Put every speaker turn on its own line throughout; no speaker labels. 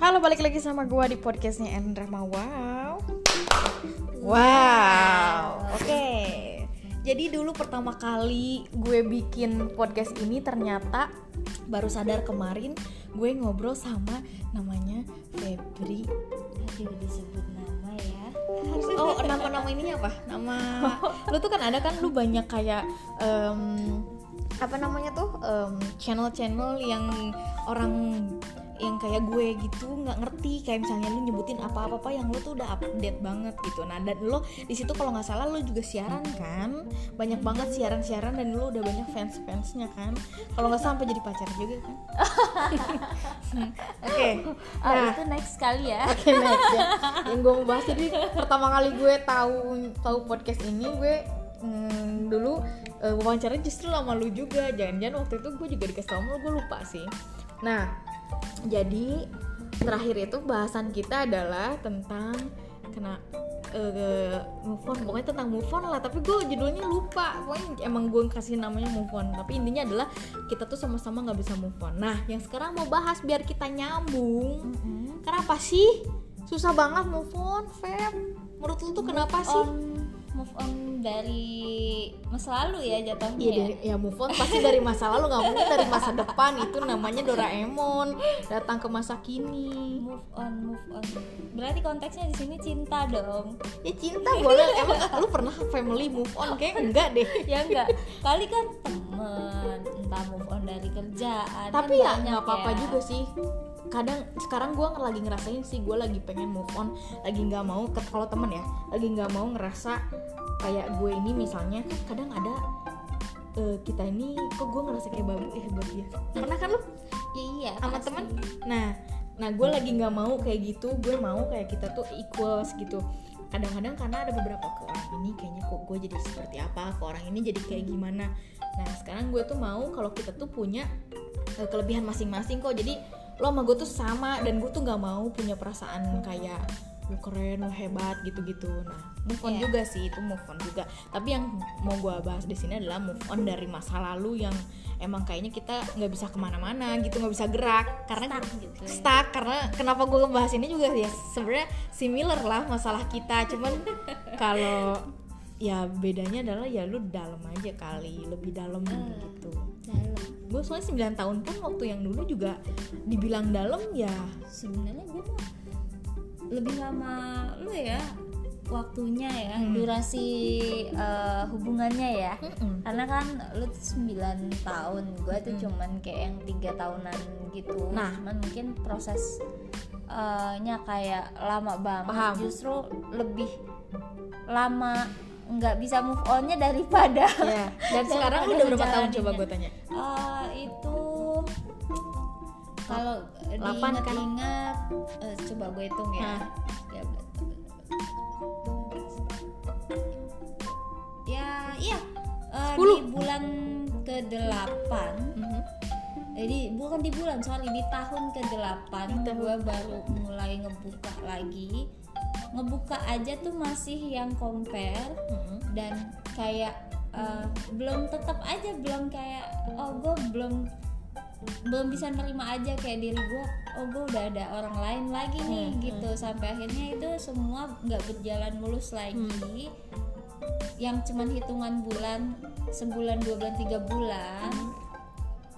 Halo balik lagi sama gue di podcastnya Endra. Wow. Wow. Oke. Jadi dulu pertama kali gue bikin podcast ini ternyata baru sadar kemarin gue ngobrol sama namanya Febri.
Aduh disebut nama ya.
Oh nama-nama ininya apa? Nama lu tuh kan ada kan? Lu banyak kayak em, apa namanya tuh? Em, channel-channel yang orang yang kayak gue gitu nggak ngerti. Kayak misalnya lu nyebutin apa-apa apa yang lu tuh udah update banget gitu. Nah dan lo di situ kalau nggak salah lu juga siaran kan? Banyak banget siaran-siaran dan lu udah banyak fans-fansnya kan? Kalau nggak sampai jadi pacar juga kan? Oke
Oh
nah
itu next kali ya.
Oke next ya. Yang gue mau bahas jadi pertama kali gue tahu tahu podcast ini gue mm, dulu uh, wawancara justru sama lu juga. Jangan-jangan waktu itu gue juga dikasih tau gue lupa sih. Nah jadi terakhir itu bahasan kita adalah tentang kena eh, move on pokoknya tentang move on lah tapi gue judulnya lupa pokoknya emang gue kasih namanya move on tapi intinya adalah kita tuh sama-sama nggak bisa move on nah yang sekarang mau bahas biar kita nyambung
Mm-mm.
Kenapa sih? Susah banget move on, Feb. Menurut lu tuh kenapa sih?
Move on dari masa lalu ya jatuhnya
Iya,
ya
dari, ya move on pasti dari masa lalu nggak mungkin dari masa depan itu namanya Doraemon datang ke masa kini.
move on move on berarti konteksnya di sini cinta dong
Ya cinta boleh. Emang lu pernah family move on? Kayak enggak deh.
ya enggak kali kan temen entah move on dari kerjaan
Tapi
kan
ya nggak apa-apa
ya.
juga sih. Kadang sekarang gue lagi ngerasain sih gue lagi pengen move on, lagi nggak mau kalau temen ya, lagi nggak mau ngerasa kayak gue ini misalnya kadang ada eh, kita ini kok gue ngerasa kayak babu eh buat dia pernah kan lu?
Ya, iya
sama temen? Nah nah gue lagi nggak mau kayak gitu gue mau kayak kita tuh equals gitu. Kadang-kadang karena ada beberapa ke orang ini kayaknya kok gue jadi seperti apa ke orang ini jadi kayak gimana. Nah sekarang gue tuh mau kalau kita tuh punya eh, kelebihan masing-masing kok. Jadi lo sama gue tuh sama dan gue tuh nggak mau punya perasaan kayak lu keren lu hebat gitu-gitu nah move on
Iya.
juga sih itu move on juga tapi yang mau gue bahas di sini adalah move on dari masa lalu yang emang kayaknya kita nggak bisa ke mana-mana gitu nggak bisa gerak karena
Stuck gitu ya.
stuck karena kenapa gue ngebahas ini juga ya sebenarnya similar lah masalah kita cuman kalau ya bedanya adalah ya lu dalam aja kali lebih dalam
Hmm.
gitu
dalam
gue soalnya 9 tahun pun waktu yang dulu juga dibilang dalam ya
sebenarnya gue mah lebih lama lu ya waktunya ya
Hmm.
durasi eh, hubungannya ya
mm-mm.
karena kan lu tuh 9 tahun gue tuh
Hmm.
cuman kayak yang tiga tahunan gitu
Nah.
cuman mungkin proses eh, nya kayak lama banget
Paham.
justru lebih lama nggak bisa move onnya daripada
ya dan sekarang udah berapa tahun coba gue tanya
Eh, itu kalau
Delapan kan?
diingat-ingat eh, coba gue hitung ya.
Nah.
Ya, ya, iya.
Sepuluh.
di bulan ke-8
Mhm.
jadi bukan di bulan sorry di tahun ke-8
Di tahun.
gue baru mulai ngebuka lagi ngebuka aja tuh masih yang compare
Mhm.
dan kayak uh, belum tetap aja belum kayak oh gue belum belum bisa nerima aja kayak diri gue oh gue udah ada orang lain lagi nih
Hmm,
gitu. Sampai akhirnya itu semua nggak berjalan mulus lagi. Yang cuman hitungan bulan sebulan dua bulan tiga bulan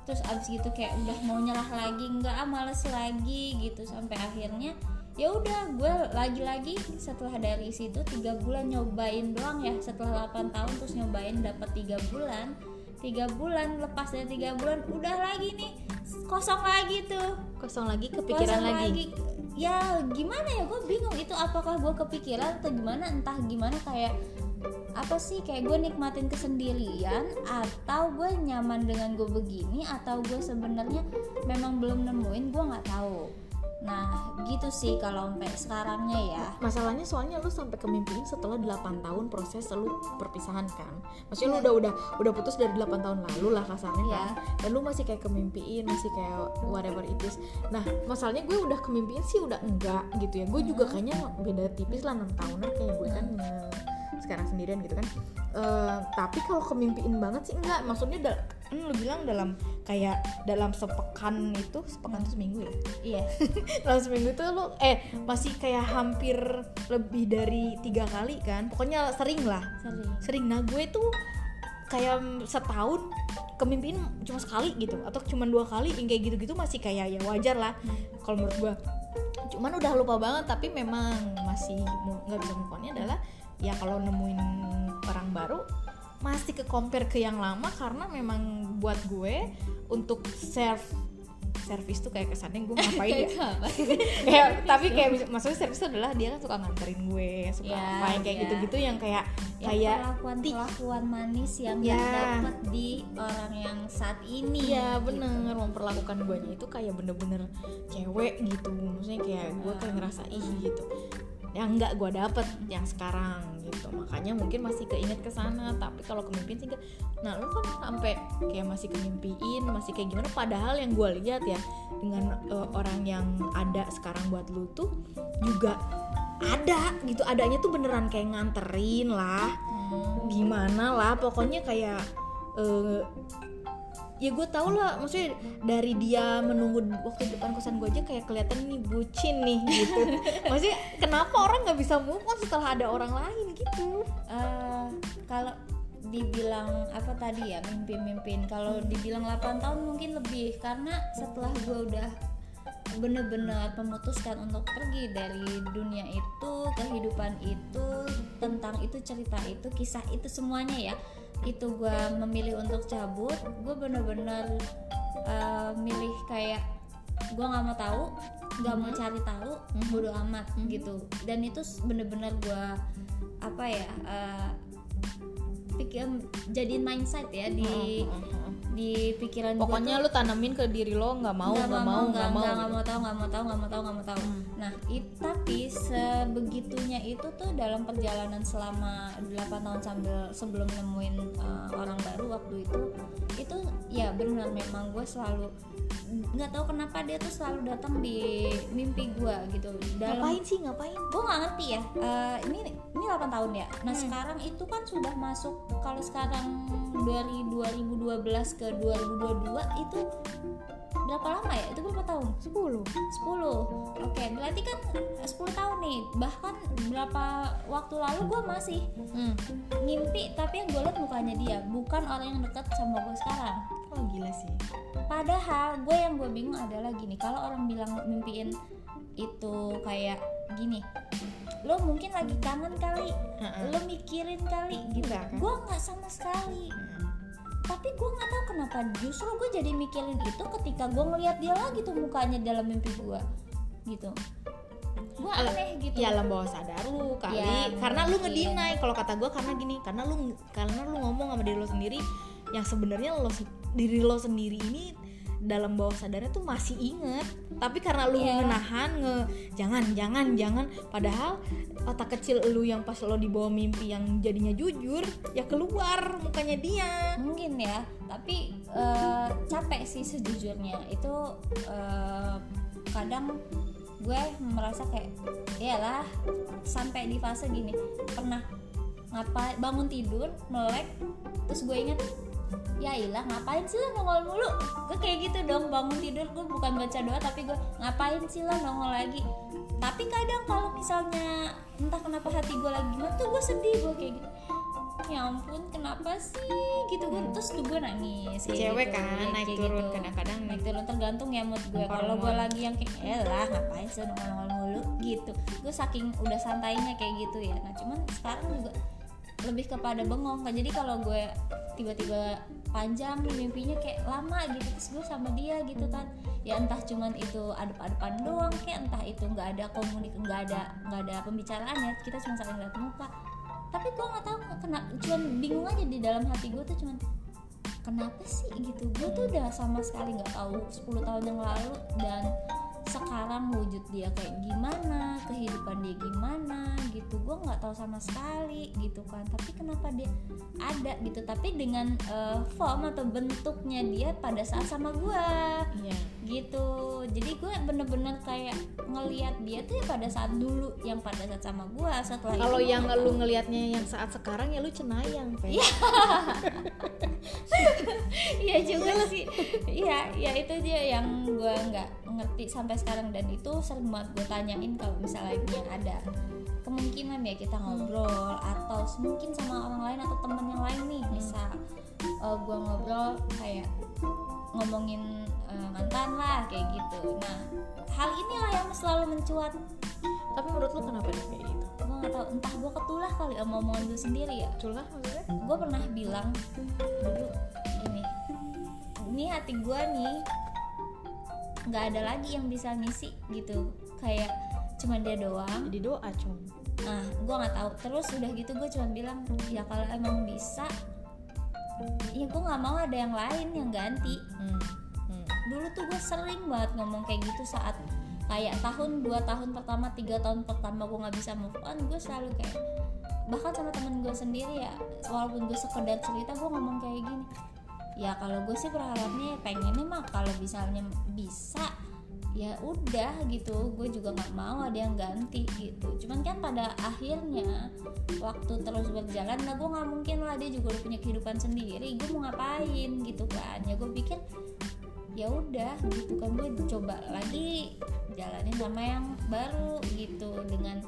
terus abis gitu kayak udah mau nyerah lagi nggak ah males lagi gitu. Sampai akhirnya ya udah gue lagi-lagi setelah dari situ tiga bulan nyobain doang ya. Setelah 8 tahun terus nyobain dapat tiga bulan. Tiga bulan lepas dari tiga bulan udah lagi nih. Kosong lagi tuh.
Kosong lagi kepikiran
Kosong
lagi.
ya gimana ya? Gue bingung itu apakah gue kepikiran atau gimana? Entah gimana kayak apa sih? Kayak gue nikmatin kesendirian atau gue nyaman dengan gue begini atau gue sebenarnya memang belum nemuin gue nggak tahu nah gitu sih kalau sampai sekarangnya ya.
Masalahnya soalnya lu sampai kemimpiin setelah 8 tahun proses lu perpisahan kan. Maksudnya lu
Iya.
udah udah udah putus dari 8 tahun lalu lah kasarnya
Iya.
kan dan lu masih kayak kemimpiin masih kayak whatever it is. Nah masalahnya gue udah kemimpiin sih udah enggak gitu ya. Gue juga
Hmm.
kayaknya beda tipis lah 6 tahunan kayak gue kan nge- sekarang sendirian gitu kan. Eh, tapi kalau kemimpiin banget sih enggak. Maksudnya kan lu bilang dalam kayak dalam sepekan itu sepekan itu seminggu ya?
Iya.
Dalam seminggu itu lu eh masih kayak hampir lebih dari tiga kali kan? Pokoknya sering lah.
Sering.
Sering. Nah gue tuh kayak setahun kemimpiin cuma sekali gitu atau cuma dua kali yang kayak gitu-gitu masih kayak ya wajar lah kalau menurut gue cuman udah lupa banget tapi memang masih nggak bisa move on-nya adalah ya kalau nemuin orang baru masih ke compare ke yang lama karena memang buat gue untuk serve service tuh kayak kesannya gue ngapain ya
Kayak
tapi kayak maksudnya service adalah dia kan suka nganterin gue suka
Ya,
apa yang kayak
ya.
gitu-gitu yang kayak
Ya,
kayak
perlakuan perlakuan manis yang
Ya.
nggak dapet di orang yang saat ini
Iya
gitu.
bener memperlakukan guanya itu kayak bener-bener cewek gitu maksudnya kayak gue kayak ngerasa ih gitu yang nggak gue dapet yang sekarang gitu makanya mungkin masih keinget ke sana tapi kalau kemimpiin sih nggak. nah lu kan sampai kayak masih kemimpiin masih kayak gimana padahal yang gue lihat ya dengan eh, orang yang ada sekarang buat lu tuh juga ada gitu adanya tuh beneran kayak nganterin lah
Hmm.
gimana lah pokoknya kayak eh, ya gue tau lah maksudnya dari dia menunggu waktu di depan kosan gue aja kayak kelihatan nih bucin nih gitu. Maksudnya kenapa orang nggak bisa move on setelah ada orang lain gitu?
Eh, kalau dibilang apa tadi ya mimpi-mimpin kalau dibilang 8 tahun mungkin lebih karena setelah gue udah bener-bener memutuskan untuk pergi dari dunia itu kehidupan itu tentang itu cerita itu kisah itu semuanya ya itu gue memilih untuk cabut gue bener-bener eh, milih kayak gue nggak mau tahu nggak mau cari tahu bodo amat gitu. Dan itu bener-bener gue apa ya eh, pikir jadiin mindset ya di di pikiran
pokoknya lu tanamin ke diri lo nggak mau
nggak
mau nggak mau
nggak mau tahu nggak mau tahu nggak mau tahu nggak mau. Tahu nah it, tapi sebegitunya itu tuh dalam perjalanan selama 8 tahun sambil sebelum nemuin uh, orang baru waktu itu itu ya benar memang gue selalu nggak tahu kenapa dia tuh selalu datang di mimpi gue gitu. Dalam
ngapain sih ngapain?
Gue nggak ngerti ya Eh, ini ini 8 tahun ya? Nah sekarang itu kan sudah masuk kalau sekarang dari 2012 ke 2022 itu berapa lama ya? Itu berapa tahun?
10
10 oke berarti kan 10 tahun nih. Bahkan berapa waktu lalu gue masih
hmm.
ngimpi tapi yang gue liat mukanya dia bukan orang yang dekat sama gue sekarang.
Oh gila sih.
Padahal gue yang gue bingung adalah gini, kalau orang bilang mimpiin itu kayak gini, lo mungkin lagi kangen kali,
Heeh.
lo mikirin kali gitu.
Kan?
Gue nggak sama sekali. Tapi gue nggak tahu kenapa justru gue jadi mikirin itu ketika gue ngeliat dia lagi tuh mukanya dalam mimpi gue, gitu. Gue
Alam-
aneh gitu.
ya alam bawah sadar lu kali
Ya,
karena lu ngedinai kalau kata gue karena gini karena lu karena lu ngomong sama diri lo sendiri yang sebenarnya lo diri lo sendiri ini dalam bawah sadarnya tuh masih inget. Tapi karena lu
Iya.
menahan nge jangan jangan jangan. Padahal otak kecil lu yang pas lo di bawah mimpi yang jadinya jujur ya keluar mukanya dia.
Mungkin ya tapi eh, capek sih sejujurnya. Itu eh, kadang gue merasa kayak iyalah sampai di fase gini pernah ngapa bangun tidur melek terus gue inget ya ilah ngapain sih lo nongol mulu? Gue kayak gitu dong bangun tidur gue bukan baca doa tapi gue ngapain sih lo nongol lagi? Tapi kadang kalau misalnya entah kenapa hati gue lagi gimana tuh gue sedih gue kayak gitu. Ya ampun kenapa sih? Gitu gue terus tuh gue nangis kayak
Cewek
gitu,
kan,
kayak
naik
gitu.
turun, kadang-kadang.
Naik turun tergantung ya mood gue kalau gue lagi yang kayak ya lah ngapain sih nongol mulu? Gitu. Gue saking udah santainya kayak gitu ya. Nah cuman sekarang juga lebih kepada bengong kan jadi kalau gue tiba-tiba panjang mimpinya kayak lama gitu terus gue sama dia gitu kan. Ya entah cuman itu adep-adepan doang kayak entah itu nggak ada komunik nggak ada nggak ada pembicaraan ya kita cuma saling lihat muka. Tapi gue nggak tahu kena cuman bingung aja di dalam hati gue tuh cuman kenapa sih gitu? Gue tuh udah sama sekali nggak tahu 10 tahun yang lalu dan sekarang wujud dia kayak gimana kehidupan dia gimana gitu. Gue nggak tahu sama sekali gitu kan. Tapi kenapa dia ada gitu? Tapi dengan eh, form atau bentuknya dia pada saat sama gue
Iya.
gitu. Jadi gue bener-bener kayak ngelihat dia tuh ya pada saat dulu yang pada saat sama gue setelah
Kalau yang
nggak
lu ngelihatnya yang saat sekarang ya lu cenayang, Pe.
Iya. Juga sih. Iya, ya itu dia yang gue nggak ngerti sampai sekarang dan itu sering banget gue tanyain kalau misalnya ada kemungkinan ya kita ngobrol atau mungkin sama orang lain atau temen yang lain nih bisa gue ngobrol kayak ngomongin eh, mantan lah kayak gitu. Nah hal inilah yang selalu mencuat.
Tapi menurut lu kenapa dia kayak gitu?
Gue nggak tahu entah gue ketulah kali sama omongan gue sendiri ya.
Culah maksudnya?
gue pernah bilang dulu gini ini hati gue nih nggak ada lagi yang bisa ngisi gitu kayak cuma dia doang
Jadi doa, Cung.
nah gue nggak tahu terus udah gitu gue cuma bilang ya kalau emang bisa ya gue nggak mau ada yang lain yang ganti
Hmm. Hmm.
dulu tuh gue sering banget ngomong kayak gitu saat kayak tahun dua tahun pertama tiga tahun pertama gue nggak bisa move on gue selalu kayak bahkan sama temen gue sendiri ya walaupun gue sekedar cerita gue ngomong kayak gini ya kalau gue sih berharapnya pengennya mah kalau misalnya bisa ya udah gitu. Gue juga nggak mau ada yang ganti gitu. Cuman kan pada akhirnya waktu terus berjalan nah gue nggak mungkin lah dia juga udah punya kehidupan sendiri. Gue mau ngapain gitu kan? Ya gue pikir ya udah gitu kan. Gue coba lagi jalanin sama yang baru gitu. Dengan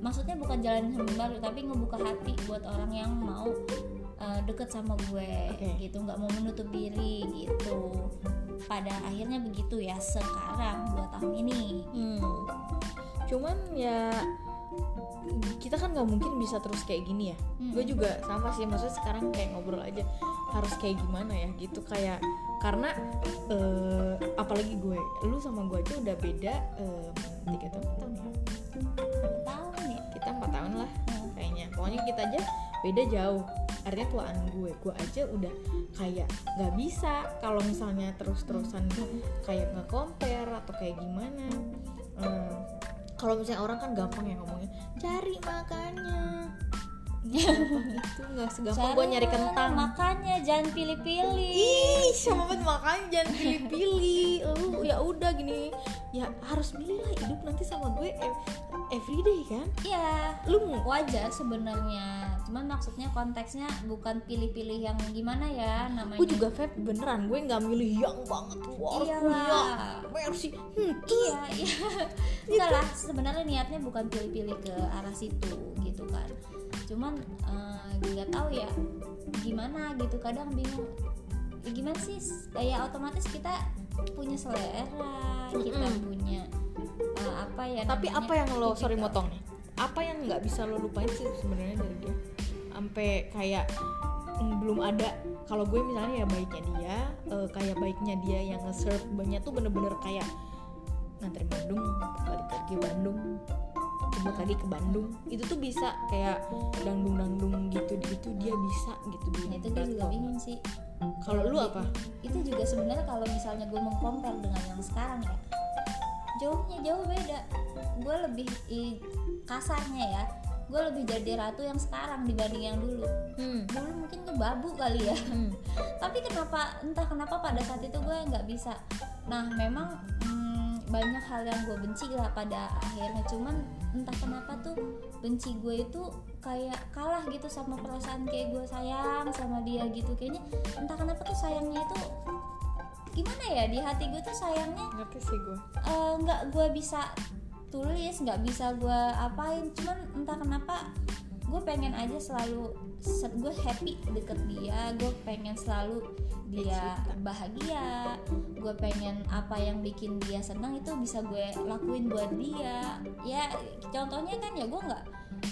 maksudnya bukan jalanin sama yang baru tapi ngebuka hati buat orang yang mau uh, deket sama gue
Oke.
gitu nggak mau menutup diri gitu pada akhirnya begitu ya sekarang dua tahun ini
Hmm. Cuman ya kita kan nggak mungkin bisa terus kayak gini ya.
Hmm.
Gue juga sama sih, maksudnya sekarang kayak ngobrol aja harus kayak gimana ya gitu kayak karena eh, apalagi gue, lu sama gue aja udah beda em, tiga tahun, empat tahun ya.
tahun ya
Kita empat tahun lah
Hmm.
kayaknya. Pokoknya kita aja beda jauh. Artinya tuaan gue, gue aja udah kayak nggak bisa kalau misalnya terus-terusan kayak nggak compare atau kayak gimana. Hmm, kalau misalnya orang kan gampang ya ngomongnya cari makannya itu nggak segampang gue nyari kentang.
makanya jangan pilih-pilih.
Ih sama banget makanya jangan pilih-pilih. Lu ya udah gini. Ya harus milih lah hidup nanti sama gue ev- everyday kan?
Iya,
lu
wajar sebenarnya. Cuman maksudnya konteksnya bukan pilih-pilih yang gimana ya namanya.
gue juga Feb beneran gue nggak milih yang banget. Gue harus punya hmm,
Iya, iya. Enggak lah, sebenarnya niatnya bukan pilih-pilih ke arah situ gitu kan. Cuman eh, nggak tahu ya gimana gitu kadang bingung. Ya, gimana sih? Ya otomatis kita punya selera, kita punya eh, apa ya
tapi
namanya,
apa yang lo sorry
tipikal.
motong nih apa yang nggak bisa lo lupain sih sebenarnya dari dia sampai kayak mm, belum ada kalau gue misalnya ya baiknya dia eh, kayak baiknya dia yang nge-serve banyak tuh bener-bener kayak nganterin Bandung balik lagi Bandung jemput lagi ke Bandung itu tuh bisa kayak dangdung dangdung gitu gitu dia bisa gitu di
Nah, itu gue juga bingung sih.
Kalau lu apa?
Itu juga sebenarnya kalau misalnya gue mengcompare dengan yang sekarang ya jauhnya jauh beda. Gue lebih i- kasarnya ya gue lebih jadi ratu yang sekarang dibanding yang dulu.
Hmm.
dulu mungkin gue babu kali ya.
Hmm.
tapi kenapa entah kenapa pada saat itu gue nggak bisa. Nah memang mm, banyak hal yang gue benci lah pada akhirnya. Cuman entah kenapa tuh benci gue itu kayak kalah gitu sama perasaan kayak gue sayang sama dia gitu. Kayaknya entah kenapa tuh sayangnya itu gimana ya di hati gue tuh sayangnya
ngerti sih gue.
eh, nggak gue bisa tulis nggak bisa gue apain. Cuman entah kenapa gue pengen aja selalu se- gue happy deket dia gue pengen selalu dia bahagia gue pengen apa yang bikin dia senang itu bisa gue lakuin buat dia ya contohnya kan ya gue nggak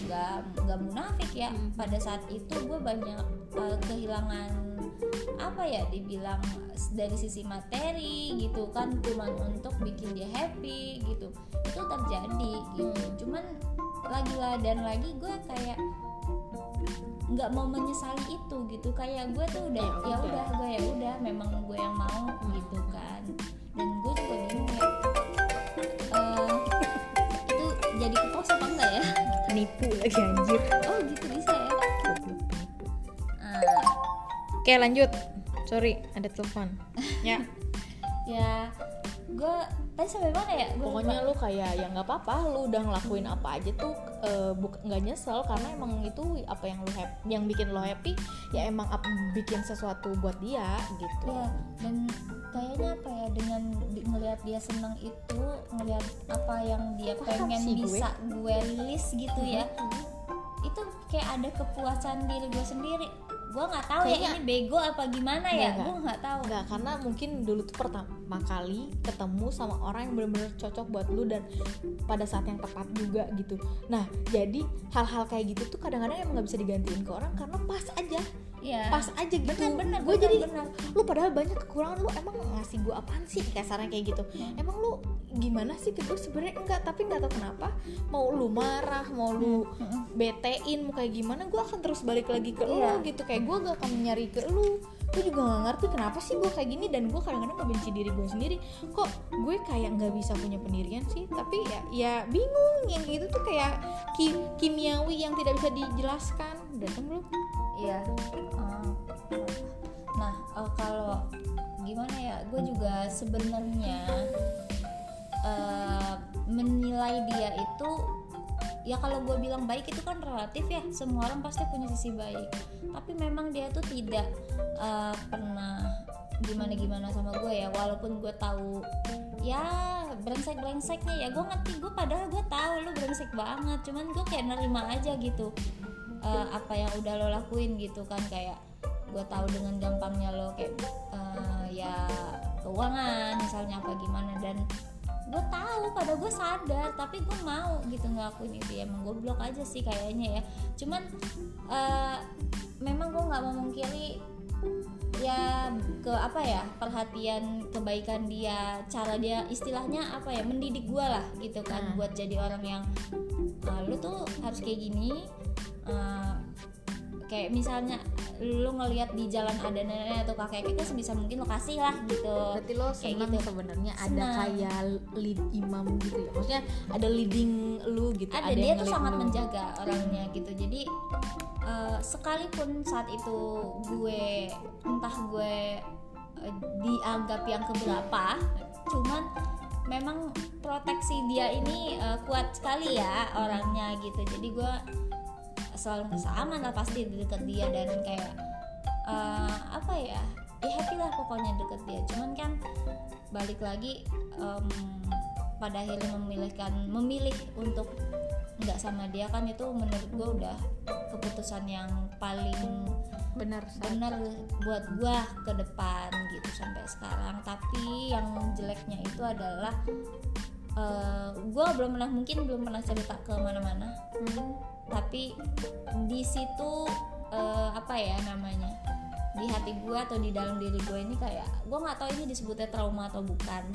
nggak nggak munafik ya
Hmm.
pada saat itu gue banyak eh, kehilangan apa ya dibilang dari sisi materi gitu kan cuman untuk bikin dia happy gitu itu terjadi gitu
Hmm.
cuman lagi lah dan lagi gue kayak nggak mau menyesali itu gitu. Kayak gue tuh udah
ya,
ya
udah.
gue ya udah memang gue yang mau gitu kan. Dan gue juga bingung ya
uh, itu jadi kepos apa enggak ya? Nipu lagi anjir.
Oh gitu bisa ya. Uh.
oke lanjut. Sorry ada telepon. Ya.
Ya gue tadi sampai mana ya Gua
pokoknya
lupa.
lu kayak ya nggak apa-apa lu udah ngelakuin apa aja tuh eh, nggak nyesel karena emang itu apa yang lu happy yang bikin lo happy ya emang ap- bikin sesuatu buat dia gitu
ya dan kayaknya apa ya dengan ngelihat dia senang itu ngelihat apa yang dia
Paham
pengen
sih gue.
bisa gue list gitu ya
Mhm.
itu kayak ada kepuasan diri gue sendiri gue nggak tahu ya
Kayaknya-
ini bego apa gimana ya?
Nggak,
gue nggak tahu.
Enggak, karena mungkin dulu tuh pertama kali ketemu sama orang yang bener-bener cocok buat lu dan pada saat yang tepat juga gitu. Nah, jadi hal-hal kayak gitu tuh kadang-kadang emang nggak bisa digantiin ke orang karena pas aja,
ya
pas aja gitu.
benar benar
gue jadi
benar.
lu padahal banyak kekurangan lu emang ngasih gue apaan sih? Kasarnya kayak gitu. Emang lu gimana sih ke gue sebenarnya? Enggak, tapi nggak tahu kenapa. Mau lu marah, mau lu
Mm-mm.
betein mau kayak gimana gue akan terus balik lagi ke
Iya.
lu gitu. Kayak gue gak akan nyari ke lu. Gue juga gak ngerti kenapa sih gue kayak gini dan gue kadang-kadang ngebenci diri gue sendiri. Kok gue kayak nggak bisa punya pendirian sih? Tapi ya ya bingung. Yang gitu tuh kayak ki- kimiawi yang tidak bisa dijelaskan. Datang belum
Iya. Eh, nah eh, kalau gimana ya, gue juga sebenarnya eh, menilai dia itu ya kalau gue bilang baik itu kan relatif ya. Semua orang pasti punya sisi baik. Tapi memang dia tuh tidak eh, pernah gimana gimana sama gue ya. Walaupun gue tahu ya brengsek brengseknya ya gue ngerti gue padahal gue tahu lu brengsek banget cuman gue kayak nerima aja gitu eh, apa yang udah lo lakuin gitu kan kayak gue tahu dengan gampangnya lo kayak eh, ya keuangan misalnya apa gimana dan gue tahu pada gue sadar tapi gue mau gitu ngelakuin itu ya emang gue blok aja sih kayaknya ya cuman eh, memang gue nggak memungkiri ya ke apa ya perhatian kebaikan dia cara dia istilahnya apa ya mendidik gue lah gitu kan
Nah.
buat jadi orang yang "Ah, lu tuh harus kayak gini eh, kayak misalnya lu ngelihat di jalan ada nenek atau kakek kakek sebisa mungkin lo kasih lah gitu
berarti lo
Kayak
senang
gitu.
sebenarnya ada
Senang.
kayak lead imam gitu ya maksudnya ada leading lu gitu
ada,
ada
dia tuh sangat
lu.
menjaga orangnya gitu jadi eh, sekalipun saat itu gue entah gue eh, dianggap yang keberapa cuman memang proteksi dia ini eh, kuat sekali ya orangnya gitu jadi gue selalu merasa aman lah pasti di dekat dia dan kayak eh, apa ya ya happy lah pokoknya deket dia. Cuman kan balik lagi em, pada akhirnya memilihkan memilih untuk nggak sama dia kan itu menurut gue udah keputusan yang paling
benar
benar buat gua ke depan gitu sampai sekarang. Tapi yang jeleknya itu adalah eh, gua belum pernah mungkin belum pernah cerita ke mana-mana.
Hmm.
Tapi di situ eh, apa ya namanya di hati gue atau di dalam diri gue ini kayak gue nggak tahu ini disebutnya trauma atau bukan.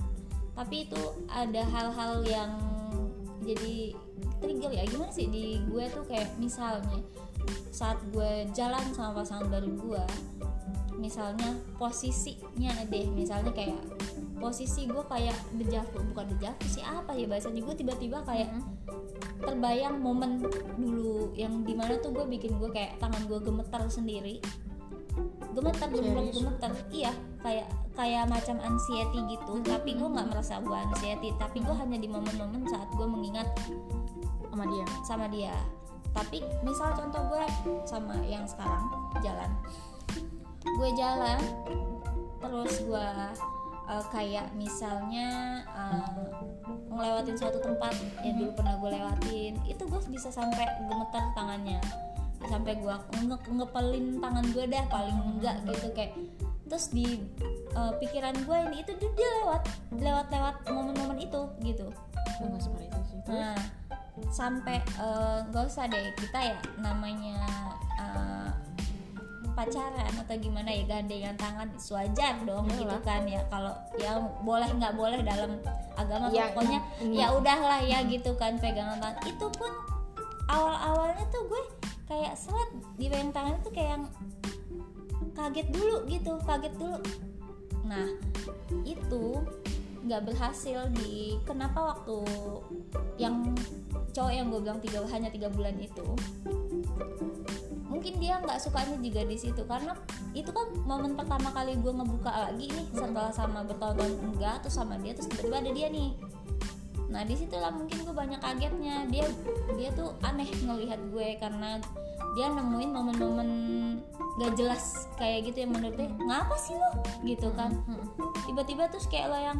Tapi itu ada hal-hal yang jadi trigger ya. Gimana sih di gue tuh kayak misalnya saat gue jalan sama pasangan baru gue misalnya posisinya deh misalnya kayak posisi gue kayak dejavu bukan dejavu sih apa ya bahasanya gue tiba-tiba kayak terbayang momen dulu yang di mana tuh gue bikin gue kayak tangan gue gemetar sendiri. Gemetar gemetar. Iya kayak kayak macam anxiety gitu. Tapi gue nggak merasa gue anxiety. Tapi gue hanya di momen-momen saat gue mengingat
sama dia?
sama dia. Tapi misal contoh gue sama yang sekarang jalan gue jalan terus gue uh, kayak misalnya uh, ngelewatin suatu tempat yang dulu pernah gue lewatin itu gue bisa sampai gemetar tangannya. Sampai gue nge ngepelin tangan gue dah paling enggak gitu kayak terus di uh, pikiran gue ini itu dia lewat lewat lewat momen-momen itu gitu.
Nggak itu sih?
Nah, sampai eh, nggak usah deh kita ya namanya eh, pacaran atau gimana ya gandengan tangan sewajar dong
Iyalah.
gitu kan ya. Kalau ya boleh nggak boleh dalam agama
Ya,
pokoknya
ini-
ya udahlah ya gitu kan pegangan tangan. Itu pun awal awalnya tuh gue kayak seret di pegang tangan tuh kayak yang kaget dulu gitu kaget dulu. Nah itu nggak berhasil di kenapa waktu yang cowok yang gue bilang tiga hanya tiga bulan itu mungkin dia nggak sukanya juga di situ. Karena itu kan momen pertama kali gue ngebuka lagi nih setelah sama bertahun-tahun enggak terus sama dia terus tiba-tiba ada dia nih. Nah di situlah mungkin gue banyak kagetnya. Dia dia tuh aneh ngelihat gue karena dia nemuin momen-momen gak jelas kayak gitu yang menurut dia ngapa sih lo? gitu kan. Tiba-tiba terus kayak lo yang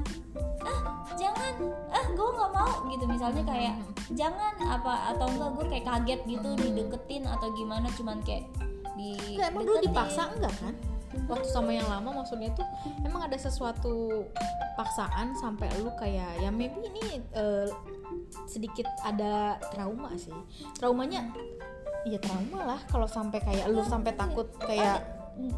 ah jangan ah gue nggak mau gitu. Misalnya kayak jangan apa atau enggak gue kayak kaget gitu dideketin atau gimana cuman kayak di
Enggak, emang dulu dipaksa enggak kan? Waktu sama yang lama maksudnya tuh emang ada sesuatu paksaan sampai lu kayak ya maybe ini eh, sedikit ada trauma sih. Traumanya ya trauma lah kalau sampai kayak lu sampai takut kayak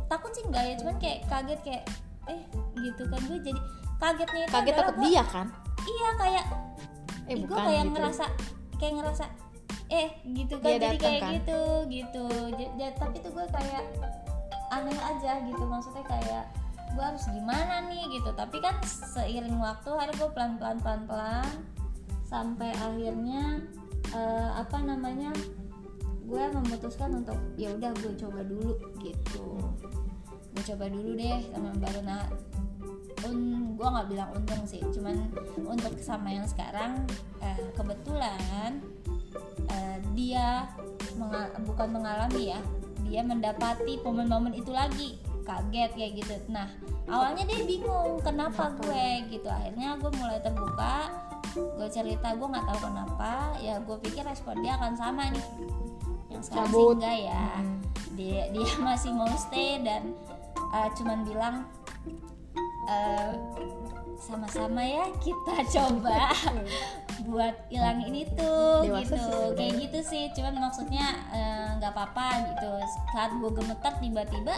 takut sih enggak ya cuman kayak kaget kayak eh gitu kan gue jadi kagetnya itu
kaget takut
gua-
dia kan?
iya kayak
Eh
gue kayak
gitu.
ngerasa kayak ngerasa eh gitu kan
Dia
jadi kayak
kan?
gitu gitu tapi tuh gue kayak aneh aja gitu maksudnya kayak gue harus gimana nih gitu tapi kan seiring waktu hari gue pelan pelan pelan pelan sampai akhirnya eh, apa namanya gue memutuskan untuk ya udah gue coba dulu gitu. Gue coba dulu deh sama baru nah un gue nggak bilang untung sih cuman untuk sama yang sekarang eh, kebetulan eh, dia menga- bukan mengalami ya dia mendapati momen-momen itu lagi. Kaget kayak gitu. Nah awalnya dia bingung kenapa gue gitu. Akhirnya gue mulai terbuka gue cerita gue nggak tahu kenapa. Ya gue pikir respon dia akan sama nih yang sekarang sih
Cabut.
enggak ya
Mm.
dia dia masih mau stay dan uh, cuman bilang uh, sama-sama ya kita coba buat hilangin itu
Dewasa
gitu
sih
kayak gitu sih cuman maksudnya uh, nggak apa-apa gitu saat gue gemeter tiba-tiba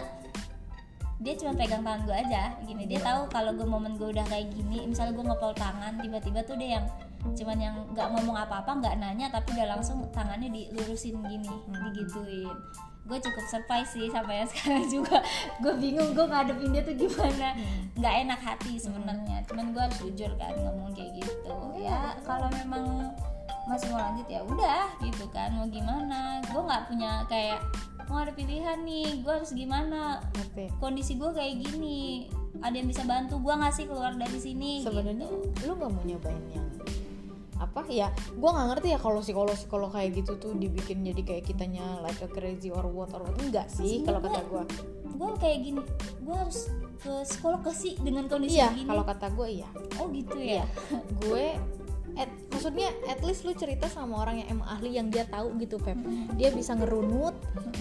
dia cuma pegang tangan gue aja gini. Dia tahu kalau gue momen gue udah kayak gini misalnya gue ngepel tangan tiba-tiba tuh dia yang cuman yang nggak ngomong apa-apa nggak nanya tapi udah langsung tangannya dilurusin gini digituin. Gue cukup surprise sih sampai sekarang juga. Gue bingung gue ngadepin dia tuh gimana. Nggak enak hati sebenarnya. Cuman gue harus jujur kan ngomong kayak gitu. Ya kalau memang masih mau lanjut ya udah gitu kan. Mau gimana? Gue nggak punya kayak mau ada pilihan nih gue harus gimana?
Ngerti.
kondisi gue kayak gini ada yang bisa bantu gue nggak sih keluar dari sini
Sebenarnya
gitu.
lu nggak mau nyobain yang apa? Ya gue nggak ngerti ya kalau psikolog psikolog kayak gitu tuh dibikin jadi kayak kitanya like a crazy or what or what. Enggak sih kalau kata gue
gue kayak gini gue harus ke psikolog gak sih dengan kondisi
iya
gini?
kalau kata gue iya.
Oh gitu
iya.
Ya
gue at, maksudnya at least lu cerita sama orang yang emang ahli yang dia tahu gitu Feb. Dia bisa ngerunut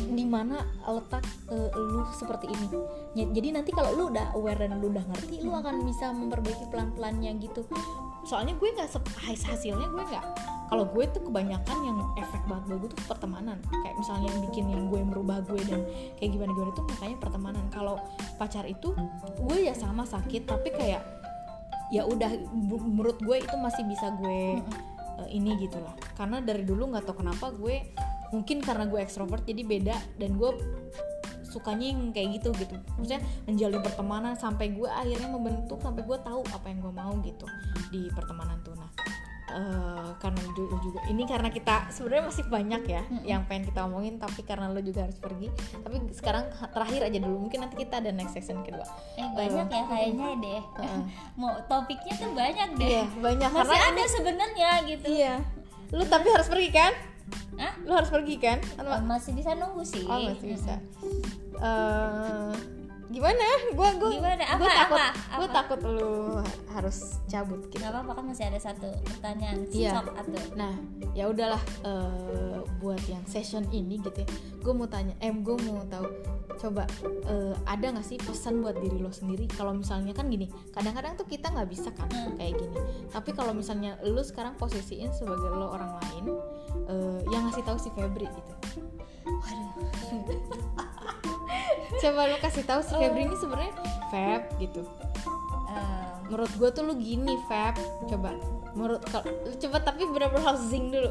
di mana letak eh, lu seperti ini. Jadi nanti kalau lu udah aware dan lu udah ngerti lu akan bisa memperbaiki pelan pelannya gitu. Soalnya gue nggak hasilnya gue nggak kalau gue tuh kebanyakan yang efek banget buat gue tuh pertemanan. Kayak misalnya yang bikin yang gue merubah gue dan kayak gimana gimana itu makanya pertemanan. Kalau pacar itu gue ya sama sakit tapi kayak ya udah menurut gue itu masih bisa gue eh, ini gitu lah. Karena dari dulu nggak tahu kenapa gue mungkin karena gue ekstrovert jadi beda dan gue sukanya yang kayak gitu gitu. Maksudnya menjalin pertemanan sampai gue akhirnya membentuk sampai gue tahu apa yang gue mau gitu di pertemanan tuh. Nah eh, karena dulu juga ini karena kita sebenarnya masih banyak ya yang pengen kita omongin tapi karena lo juga harus pergi. Tapi sekarang terakhir aja dulu mungkin nanti kita ada next section kedua.
Eh banyak ya kayaknya deh.
Heeh.
mau topiknya tuh banyak deh.
Iya banyak.
Masih
karena
ada sebenarnya gitu.
Iya. Lu tapi harus pergi kan?
Hah?
lu harus pergi kan?
Oh, masih bisa nunggu sih.
Oh masih bisa. Eh, gimana? Gua gua
Gimana?
gua
Apa,
takut
apa,
gua
apa?
takut lu harus cabut gitu.
Nggak apa-apa kan masih ada satu pertanyaan.
Iya.
atau
nah ya udahlah eh, buat yang session ini gitu ya gue mau tanya eh gue mau tahu coba eh, ada nggak sih pesan buat diri lo sendiri? Kalau misalnya kan gini kadang-kadang tuh kita nggak bisa kan
Hmm.
kayak gini. Tapi kalau misalnya lu sekarang posisiin sebagai lo orang lain eh, yang ngasih tahu si Febri gitu.
Waduh
coba lu kasih tahu si Febri ini sebenarnya Feb gitu.
Em,
menurut gue tuh lu gini Feb. Coba. Menurut kalau coba tapi bener-bener harus zing dulu.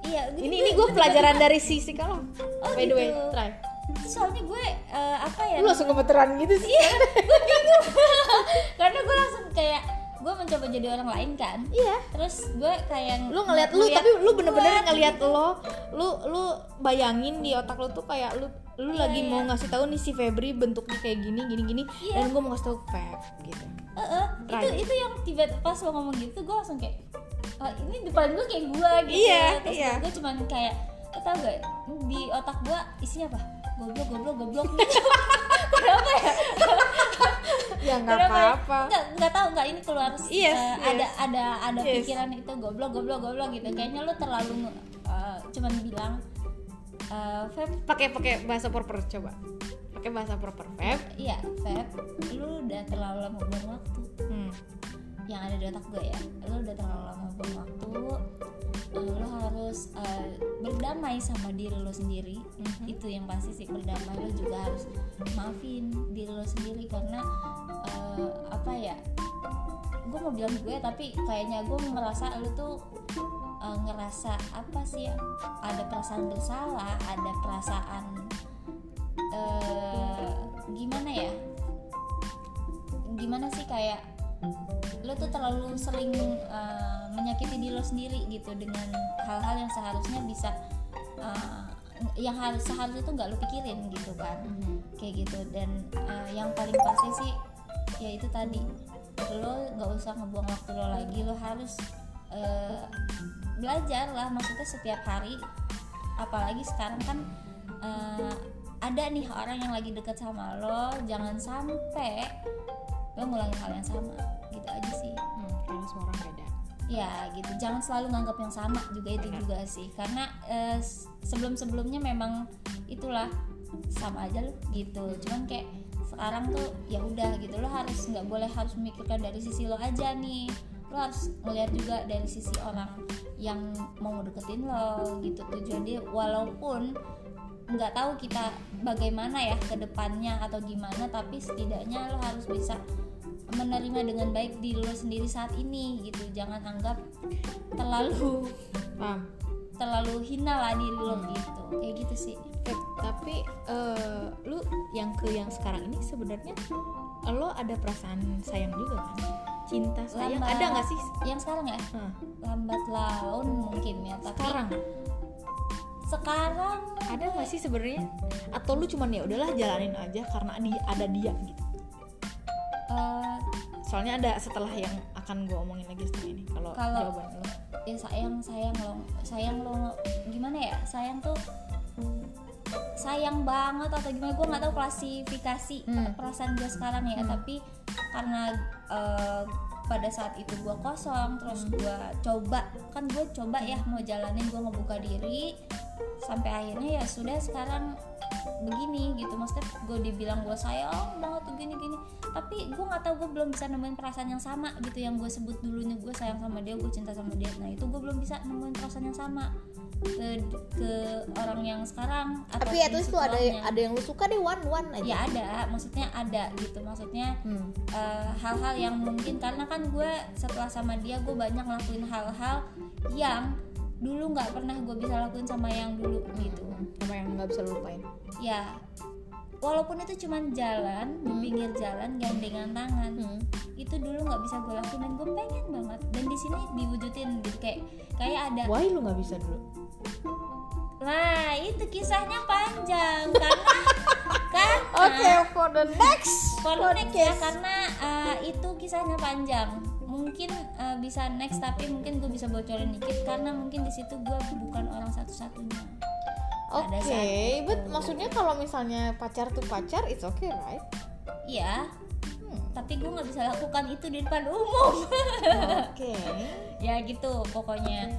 Iya
ini ini gue pelajaran dari si psikolog
Oh,
by the way
gitu.
try.
Soalnya gue eh, apa ya
lu langsung gemeteran gitu sih.
Karena gue langsung kayak gue mencoba jadi orang lain kan
iya
terus gue kayak
lu ngeliat lu tapi lu bener-bener ngeliat lo lu lu bayangin di otak lu tuh kayak lu lu
Iya,
lagi
iya.
mau ngasih tahu nih si Febri bentuknya kayak gini gini gini
Iya.
dan gue mau ngasih tahu Feb gitu
eh, itu
Right.
itu yang tiba pas lo ngomong gitu gue langsung kayak "Ah, ini depan gue kayak gue gitu
Iya,
terus
iya.
gue cuman kayak tau gak di otak gue isinya apa goblok goblok goblok kenapa ya
ya nggak
ya?
apa-apa
nggak nggak tahu nggak ini keluar
Yes,
eh,
yes.
ada ada ada
Yes.
pikiran itu goblok goblok goblok gitu kayaknya lo terlalu eh, cuman bilang eh, Feb
pakai pakai bahasa proper coba pakai bahasa proper Feb
iya Feb lu udah terlalu lama buang waktu
hmm.
Yang ada di otak gue ya. Lo udah terlalu lama buang waktu eh, lo harus eh, berdamai sama diri lo sendiri.
Mhm.
itu yang pasti sih berdamai. Lo juga harus maafin diri lo sendiri karena eh, apa ya gue mau bilang gue tapi kayaknya gue merasa lo tuh eh, ngerasa apa sih ya ada perasaan bersalah ada perasaan eh, gimana ya? Gimana sih kayak lo tuh terlalu sering uh, menyakiti diri lo sendiri gitu dengan hal-hal yang seharusnya bisa uh, yang harus seharusnya tuh nggak lo pikirin gitu kan. Kayak gitu. Dan uh, yang paling pasti sih ya itu tadi. Lo nggak usah ngebuang waktu lo lagi. Lo harus uh, belajar lah. Maksudnya setiap hari apalagi sekarang kan uh, ada nih orang yang lagi deket sama lo. Jangan sampai lo ngulangin hal yang sama gitu aja sih.
Hmm, karena semua orang beda.
Ya gitu. Jangan selalu nganggap yang sama juga itu juga sih. Karena sebelum sebelumnya memang itulah sama aja lo gitu. Cuman kayak sekarang tuh ya udah gitu. Lo harus nggak boleh harus memikirkan dari sisi lo aja nih. Lo harus ngeliat juga dari sisi orang yang mau deketin lo gitu. Tujuan dia walaupun nggak tahu kita bagaimana ya ke depannya atau gimana tapi setidaknya lo harus bisa menerima dengan baik diri lo sendiri saat ini gitu. Jangan anggap terlalu
paham.
terlalu hina lah diri lo gitu. Kayak gitu sih.
Feb, tapi eh, lu yang ke yang sekarang ini sebenarnya lo ada perasaan sayang juga kan? Cinta sayang
Lambat.
ada nggak sih?
Yang sekarang ya?
Hah,
lambat laun mungkin ya tapi
sekarang?
Sekarang
ada nggak sih sebenarnya? Atau lu cuman ya udahlah jalanin aja karena dia ada dia gitu?
Eh,
soalnya ada setelah yang akan gue omongin lagi setelah ini kalau jawaban lo
ya sayang sayang lo sayang lo gimana ya sayang tuh sayang banget atau gimana gue nggak tahu klasifikasi
Hmm.
perasaan gue sekarang ya
Hmm.
tapi karena eh, pada saat itu gue kosong terus gue coba kan gue coba ya mau jalanin gue ngebuka diri sampai akhirnya ya sudah sekarang begini gitu. Maksudnya gue dibilang gue sayang banget tuh gini gini tapi gue nggak tahu gue belum bisa nemuin perasaan yang sama gitu. Yang gue sebut dulunya gue sayang sama dia gue cinta sama dia. Nah itu gue belum bisa nemuin perasaan yang sama ke ke orang yang sekarang atau
tapi least lu ada ada yang lu suka deh one one aja.
Ya ada. Maksudnya ada gitu. Maksudnya
Hmm.
eh, hal-hal yang mungkin karena kan gue setelah sama dia gue banyak ngelakuin hal-hal yang dulu nggak pernah gue bisa lakuin sama yang dulu gitu.
Sama yang nggak bisa lu lupain?
Ya walaupun itu cuman jalan di
Hmm.
pinggir jalan gandengan tangan
hmm.
itu dulu nggak bisa gue lakuin dan gue pengen banget. Dan di sini diwujudin gitu kayak kayak ada
why lu nggak bisa dulu?
Lah itu kisahnya panjang karena karena
Oke, for the next
for the next ya karena uh, itu kisahnya panjang mungkin uh, bisa next tapi mungkin gue bisa bocorin dikit karena mungkin di situ gue bukan orang satu-satunya
Oke,
itu.
but maksudnya kalau misalnya pacar tuh pacar, it's okay, right?
iya
Hmm.
tapi gue nggak bisa lakukan itu di depan umum
Oke.
ya gitu pokoknya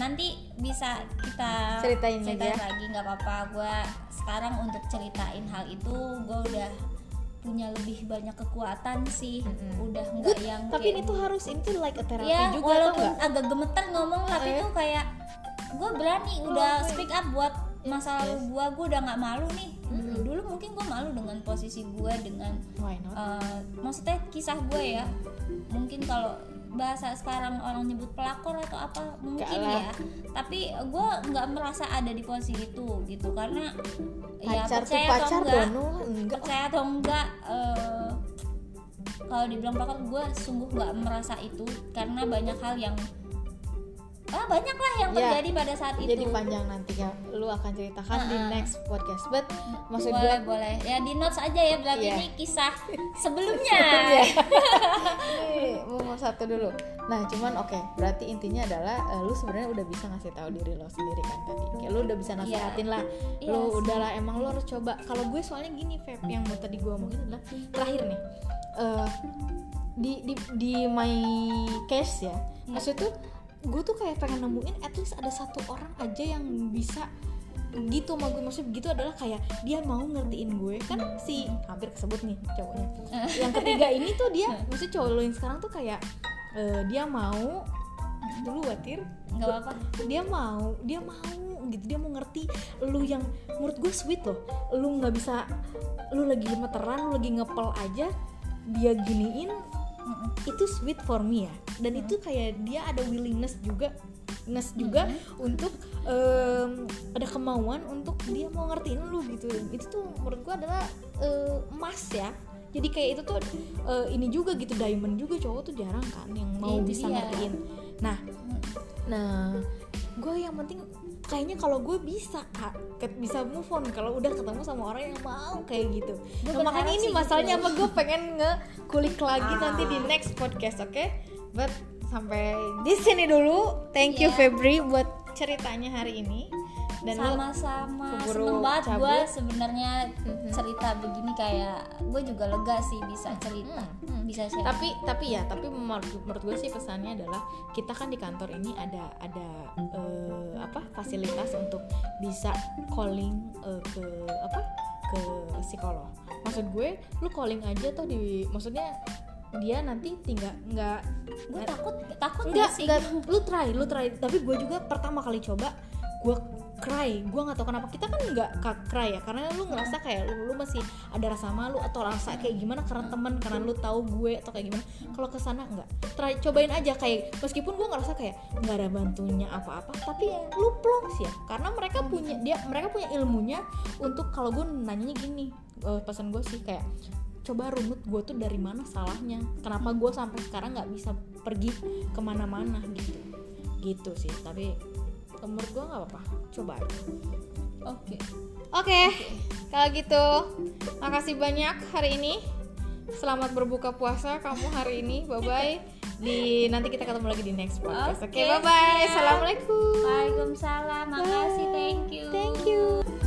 nanti bisa kita
Ceritain ya.
lagi nggak apa-apa gue sekarang untuk ceritain hal itu gue udah punya lebih banyak kekuatan sih
Mm-mm.
udah nggak yang
tapi
kayak
ini tuh harus ini tuh like a therapy
ya
juga
walaupun agak gemeter ngomong tapi
Eh.
tuh kayak gue berani udah
oke.
speak up buat masa lalu
yes.
gue gue udah nggak malu nih
Mm-mm.
dulu mungkin gue malu dengan posisi gue dengan
Why not?
eh, maksudnya kisah gue ya mungkin kalau bahasa sekarang orang nyebut pelakor atau apa mungkin
Enggak lah.
ya tapi gue nggak merasa ada di posisi itu gitu karena ya
pacar tuh
percaya
pacar
atau enggak
Dono enggak.
percaya atau enggak eh, kalau dibilang pelakor gue sungguh nggak merasa itu karena banyak hal yang ah banyak lah yang
Ya,
terjadi pada saat itu
jadi panjang nanti ya lu akan ceritakan di
Uh-uh.
next podcast but maksud gue
boleh boleh ya di notes aja ya berarti
Iya.
ini kisah sebelumnya
mau satu dulu. Nah, cuman oke, berarti intinya adalah eh, lu sebenarnya udah bisa ngasih tahu diri lo sendiri kan tadi. Kayak lu udah bisa nasihatin lah.
Iya
lu
sih.
udahlah emang lu harus coba. Kalau gue soalnya gini, Feb, yang mau tadi gue omongin adalah terakhir nih. Eh, di di di my case ya.
Iya.
Maksud tuh gue tuh kayak pengen nemuin at least ada satu orang aja yang bisa gitu sama gue maksudnya begitu adalah kayak dia mau ngertiin gue. Kan si hampir kesebut nih cowoknya. Yang ketiga ini tuh dia maksudnya cowok lo yang sekarang tuh kayak eh, dia mau dulu watir
nggak apa-apa.
dia mau dia mau gitu. Dia mau ngerti lu yang menurut gue sweet loh. Lu nggak bisa lu lagi gemeteran lu lagi ngepel aja dia giniin Itu sweet for me ya. Dan itu kayak dia ada willingness juga ness juga untuk em, ada kemauan untuk dia mau ngertiin lu gitu. Dan itu tuh menurut gua adalah eh, emas ya. Jadi kayak itu tuh eh, ini juga gitu diamond juga cowok tuh jarang kan yang mau
Itu
bisa
dia.
ngertiin. Nah nah gue yang penting kayaknya kalau gue bisa kak bisa move on kalau udah ketemu sama orang yang mau kayak gitu. Nah, makanya ini
sih
masalahnya
gitu.
apa? Gue pengen ngekulik lagi nanti di next podcast oke? But sampai di sini dulu. Thank you
Iya.
Febri buat ceritanya hari ini dan
sama-sama. seneng banget gue sebenarnya
Mhm.
cerita begini kayak gue juga lega sih bisa cerita
Hmm, hmm.
bisa share.
Tapi tapi ya tapi menurut, menurut gue sih pesannya adalah kita kan di kantor ini ada ada eh, apa fasilitas untuk bisa calling eh, ke apa ke psikolog. Maksud gue lu calling aja tuh di maksudnya dia nanti tinggal nggak
gue takut takut nggak sih?
enggak lu try lu try. Tapi gue juga pertama kali coba gue cry. Gue nggak tahu kenapa. Kita kan nggak cry ya karena lu ngerasa kayak lu, lu masih ada rasa malu atau rasa kayak gimana karena temen karena lu tahu gue atau kayak gimana. Kalau ke sana enggak try cobain aja kayak meskipun gue ngerasa kayak nggak ada bantunya apa-apa tapi lu plongs ya. Karena mereka punya dia mereka punya ilmunya untuk kalau gue nanyanya gini eh, pesan gue sih kayak coba runut gue tuh dari mana salahnya? Kenapa gue sampai sekarang nggak bisa pergi ke mana-mana? Gitu. Gitu sih tapi menurut gue nggak apa-apa. Coba aja.
Oke. Okay.
oke okay. okay. kalau gitu makasih banyak hari ini. Selamat berbuka puasa kamu hari ini. Bye bye di nanti kita ketemu lagi di next podcast. Oke
okay.
okay, bye
bye
assalamualaikum.
Waalaikumsalam. Makasih. Thank you. Thank you.